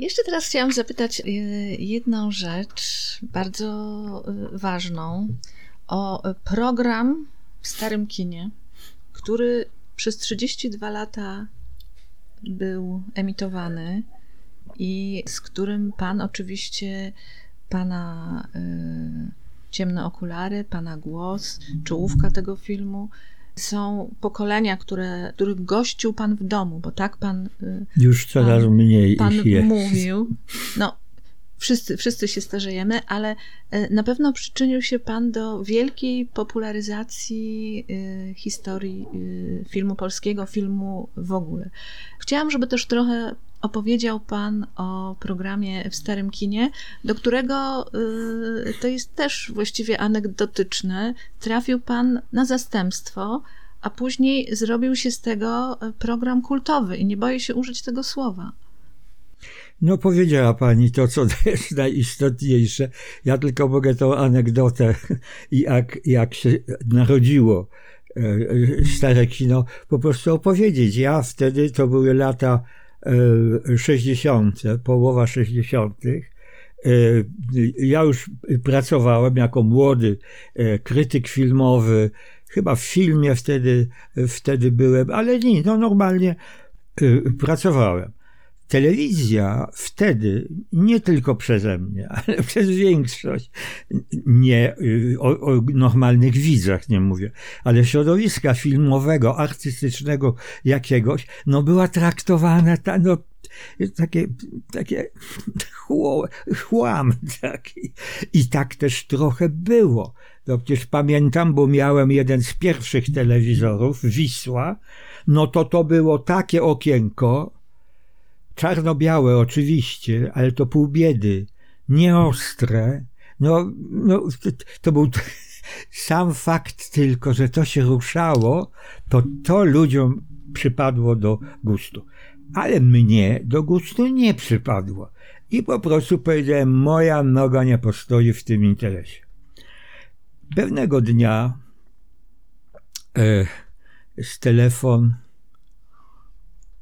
Jeszcze teraz chciałam zapytać y, jedną rzecz bardzo y, ważną o program w starym kinie, który przez 32 lata był emitowany i z którym pan oczywiście, pana y, ciemne okulary, pana głos, czołówka tego filmu są pokolenia, które, których gościł pan w domu, bo tak pan. Y, Już coraz pan, mniej pan ich jest. mówił. No, wszyscy, wszyscy się starzejemy, ale y, na pewno przyczynił się Pan do wielkiej popularyzacji y, historii filmu polskiego, filmu w ogóle. Chciałam, żeby też trochę opowiedział Pan o programie w Starym Kinie, do którego to jest też właściwie anegdotyczne. Trafił Pan na zastępstwo, a później zrobił się z tego program kultowy i nie boję się użyć tego słowa. No, powiedziała pani to, co jest najistotniejsze. Ja tylko mogę tą anegdotę, jak, jak się narodziło e, stare kino, po prostu opowiedzieć. Ja wtedy, to były lata 60., e, połowa 60. E, ja już pracowałem jako młody krytyk filmowy, chyba w filmie wtedy, wtedy byłem, ale nie, no normalnie pracowałem telewizja wtedy, nie tylko przeze mnie, ale przez większość, nie o, o, normalnych widzach nie mówię, ale środowiska filmowego, artystycznego jakiegoś, no była traktowana ta, no, takie, takie chłam taki. I tak też trochę było. No przecież pamiętam, bo miałem jeden z pierwszych telewizorów, Wisła, no to to było takie okienko, czarno-białe oczywiście, ale to pół biedy, nieostre. No, no to był sam fakt tylko, że to się ruszało, to to ludziom przypadło do gustu. Ale mnie do gustu nie przypadło. I po prostu powiedziałem, moja noga nie postoi w tym interesie. Pewnego dnia e, z telefon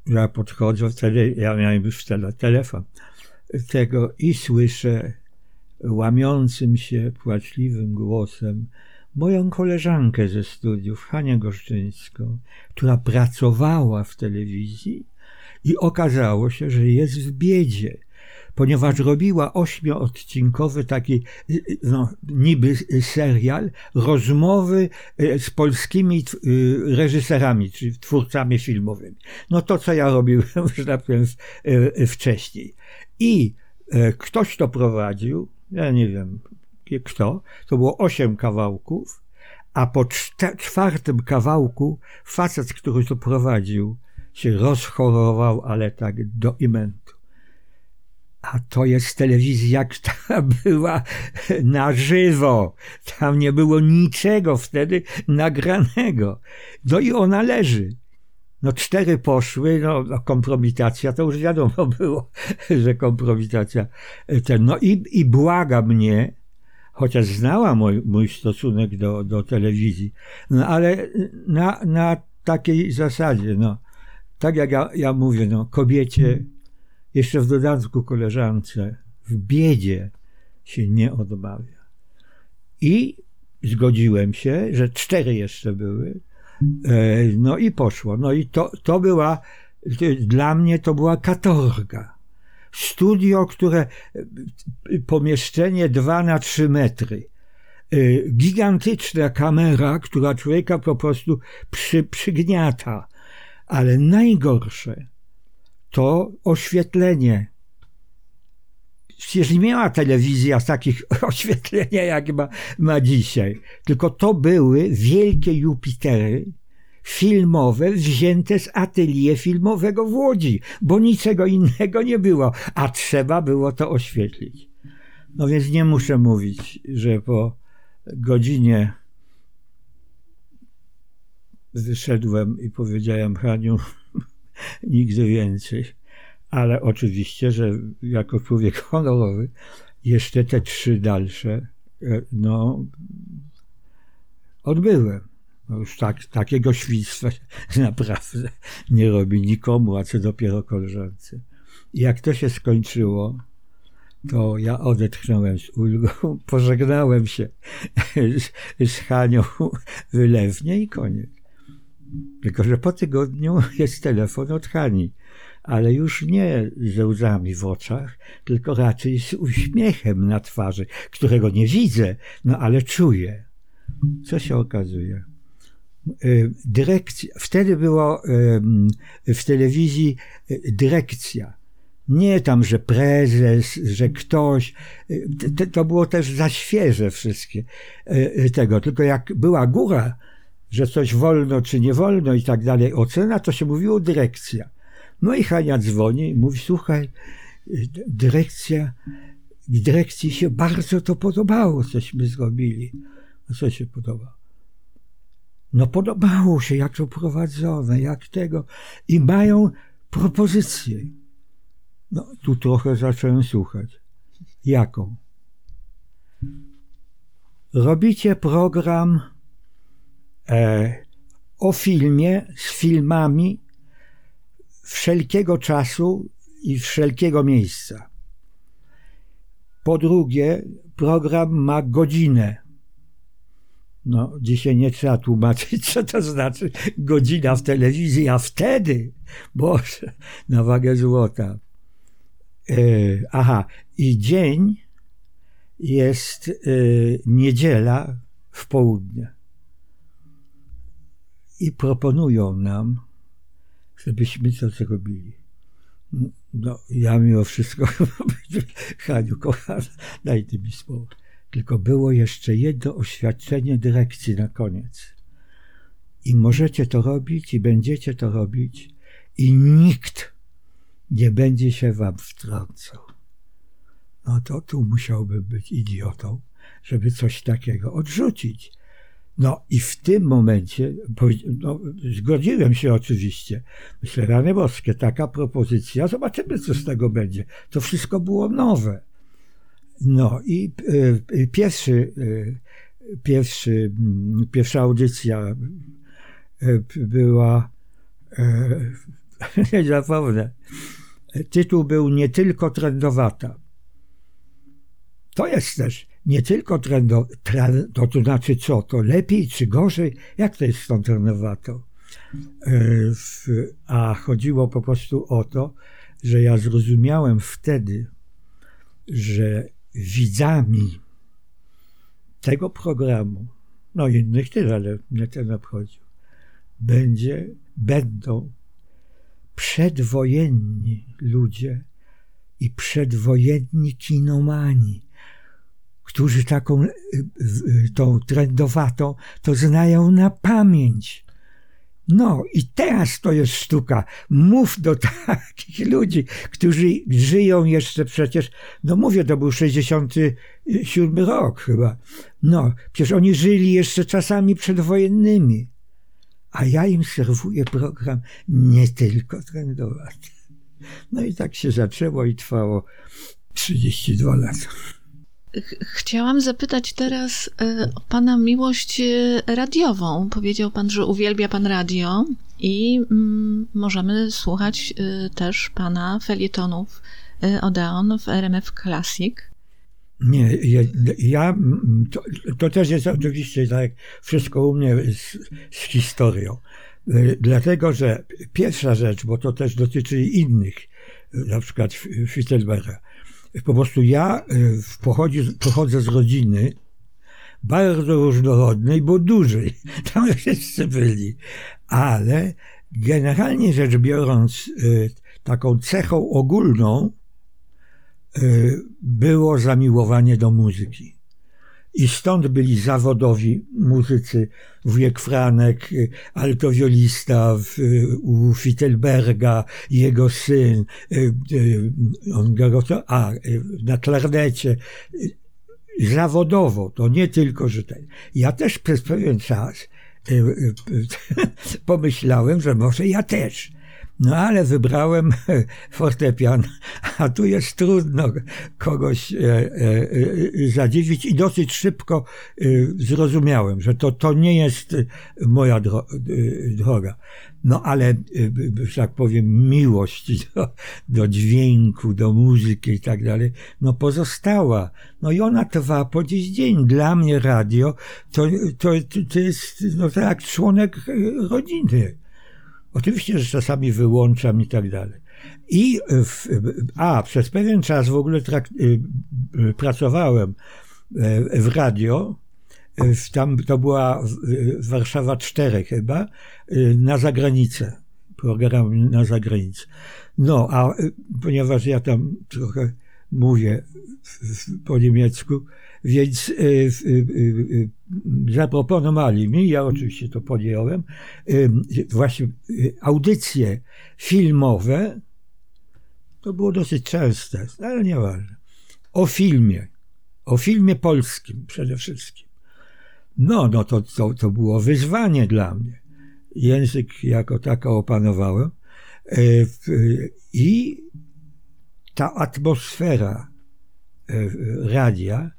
ja podchodzę, wtedy ja miałem już tele, telefon. Tego i słyszę łamiącym się, płaczliwym głosem moją koleżankę ze studiów, Hanię Goszczyńską, która pracowała w telewizji i okazało się, że jest w biedzie ponieważ robiła ośmioodcinkowy taki no, niby serial, rozmowy e, z polskimi e, reżyserami, czyli twórcami filmowymi. No to, co ja robiłem, że tak powiem, e, wcześniej. I ktoś to prowadził, ja nie wiem kto, to było osiem kawałków, a po czwartym kawałku facet, który to prowadził, się rozchorował, ale tak do imentu. A to jest telewizja, która była na żywo. Tam nie było niczego wtedy nagranego. No i ona leży. No cztery poszły, no, no kompromitacja, to już wiadomo było, że kompromitacja ten. No i, i błaga mnie, chociaż znała mój, mój stosunek do, do telewizji, no ale na, na takiej zasadzie, no, tak jak ja, ja mówię, no, kobiecie jeszcze w dodatku koleżance, w biedzie się nie odmawia. I zgodziłem się, że cztery jeszcze były. E, no i poszło. No i to, to była, dla mnie to była katorga. Studio, które, pomieszczenie dwa na trzy metry. E, gigantyczna kamera, która człowieka po prostu przy, przygniata. Ale najgorsze, to oświetlenie. Przecież nie miała telewizja takich oświetlenia, jak ma, ma dzisiaj. Tylko to były wielkie Jupitery filmowe wzięte z atelier filmowego w Łodzi, bo niczego innego nie było, a trzeba było to oświetlić. No więc nie muszę mówić, że po godzinie wyszedłem i powiedziałem Haniu, nigdy więcej. Ale oczywiście, że jako człowiek honorowy, jeszcze te trzy dalsze, e, no, odbyłem. No już tak, takiego świństwa naprawdę nie robi nikomu, a co dopiero koleżance. Jak to się skończyło, to ja odetchnąłem z ulgą, pożegnałem się z, z Hanią wylewnie i koniec. Tylko, że po tygodniu jest telefon od Hani, ale już nie ze łzami w oczach, tylko raczej z uśmiechem na twarzy, którego nie widzę, no ale czuję. Co się okazuje? Y, dyrekcja, wtedy było w telewizji y, dyrekcja. Nie tam, że prezes, że ktoś. Y, to było też za świeże wszystkie tego. Tylko jak była góra, że coś wolno czy nie wolno i tak dalej, ocena, to się mówiło dyrekcja. No i Hania dzwoni i mówi, słuchaj, dyrekcja, dyrekcji się bardzo to podobało, cośmy zrobili. A co się podoba? No podobało się, jak to prowadzone, jak tego. I mają propozycję. No tu trochę zacząłem słuchać. Jaką? Robicie program o filmie, z filmami wszelkiego czasu i wszelkiego miejsca. Po drugie, program ma godzinę. No, dzisiaj nie trzeba tłumaczyć, co to znaczy godzina w telewizji, a wtedy, Boże, na wagę złota. E, aha, i dzień jest e, niedziela w południe. I proponują nam, żebyśmy to zrobili. No, ja mimo wszystko, Haniu, kochana, daj ty mi spokój. Tylko było jeszcze jedno oświadczenie dyrekcji na koniec. I możecie to robić, i będziecie to robić, i nikt nie będzie się wam wtrącał. No to tu musiałbym być idiotą, żeby coś takiego odrzucić. No i w tym momencie no, zgodziłem się oczywiście. Myślę, rany boskie, taka propozycja, zobaczymy, co z tego będzie. To wszystko było nowe. No i y, pierwszy, y, pierwszy, mm, pierwsza audycja y, była, nie zapomnę, tytuł był nie tylko trendowata. To jest też nie tylko trendo, trend, to, to znaczy co, to lepiej czy gorzej? Jak to jest z tą trendowatą? A chodziło po prostu o to, że ja zrozumiałem wtedy, że widzami tego programu, no innych też, ale mnie ten obchodził, będzie, będą przedwojenni ludzie i przedwojenni kinomani, którzy taką y, y, tą trendowatą to znają na pamięć. No i teraz to jest sztuka. Mów do takich ludzi, którzy żyją jeszcze przecież, no mówię, to był 67 rok chyba. No, przecież oni żyli jeszcze czasami przedwojennymi. A ja im serwuję program nie tylko trendowaty. No i tak się zaczęło i trwało 32 lata. Chciałam zapytać teraz e, o Pana miłość e, radiową. Powiedział Pan, że uwielbia Pan radio i mm, możemy słuchać e, też Pana felietonów Odeon w RMF Classic. Nie, ja, ja to, to, też jest oczywiście tak wszystko u mnie z, z historią. Dlatego, że pierwsza rzecz, bo to też dotyczy innych, na przykład Fittelberga, po prostu ja y, pochodzę z rodziny bardzo różnorodnej, bo dużej. Tam wszyscy byli. Ale generalnie rzecz biorąc, y, taką cechą ogólną y, było zamiłowanie do muzyki. I stąd byli zawodowi muzycy, wujek Franek, altowiolista u Fittelberga, jego syn, y, y, on grał a, na klarnecie. Zawodowo, to nie tylko, że ten. Ja też przez pewien czas y, pomyślałem, że może ja też. No ale wybrałem fortepian, a tu jest trudno kogoś e, e, zadziwić i dosyć szybko zrozumiałem, że to, to nie jest moja droga. No ale, że tak powiem, miłość do, do dźwięku, do muzyki i tak dalej, no pozostała. No i ona trwa po dziś dzień. Dla mnie radio to, to, to jest no, tak jak członek rodziny. Oczywiście, że czasami wyłączam i tak dalej. I w, a, przez pewien czas w ogóle y, y, pracowałem e, w radio. Tam to była Warszawa 4 chyba, y, na zagranicę. Program na zagranicę. No, a ponieważ ja tam trochę mówię po niemiecku, więc zaproponowali mi, ja oczywiście to podjąłem, właśnie audycje filmowe, to było dosyć częste, ale nieważne, o filmie, o filmie polskim przede wszystkim. No, no to, to, to było wyzwanie dla mnie. Język jako tako opanowałem i ta atmosfera radia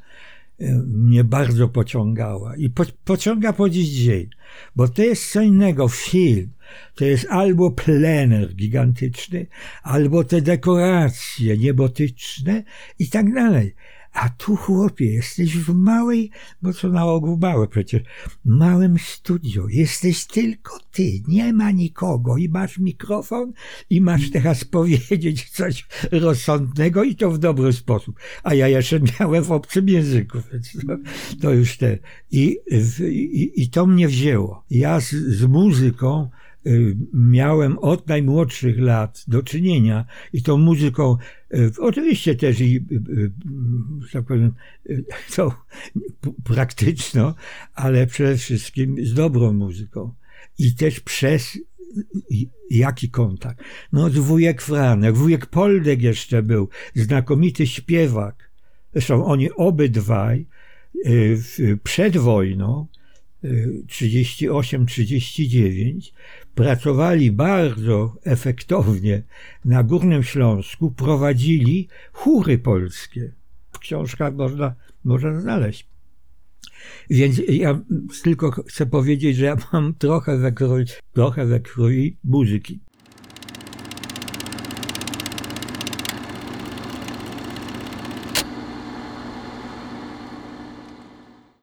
mnie bardzo pociągała i po, pociąga po dziś dzień, bo to jest co innego. Film to jest albo plener gigantyczny, albo te dekoracje niebotyczne i tak dalej. A tu, chłopie, jesteś w małej, bo co na ogół małe przecież, małym studio. Jesteś tylko ty, nie ma nikogo i masz mikrofon i masz teraz powiedzieć coś rozsądnego i to w dobry sposób. A ja jeszcze miałem w obcym języku, więc to, to już te. I, i, I to mnie wzięło. Ja z, z muzyką miałem od najmłodszych lat do czynienia i tą muzyką, y, oczywiście też i, y, tak powiem, tą praktyczną, ale przede wszystkim z dobrą muzyką. I też przez jaki kontakt? No, wujek Franek, wujek Poldek jeszcze był, znakomity śpiewak. Zresztą oni obydwaj przed wojną 38-39 pracowali bardzo efektownie na Górnym Śląsku, prowadzili chóry polskie. W książkach można, można znaleźć. Więc ja tylko chcę powiedzieć, że ja mam trochę we krwi, trochę we krwi muzyki.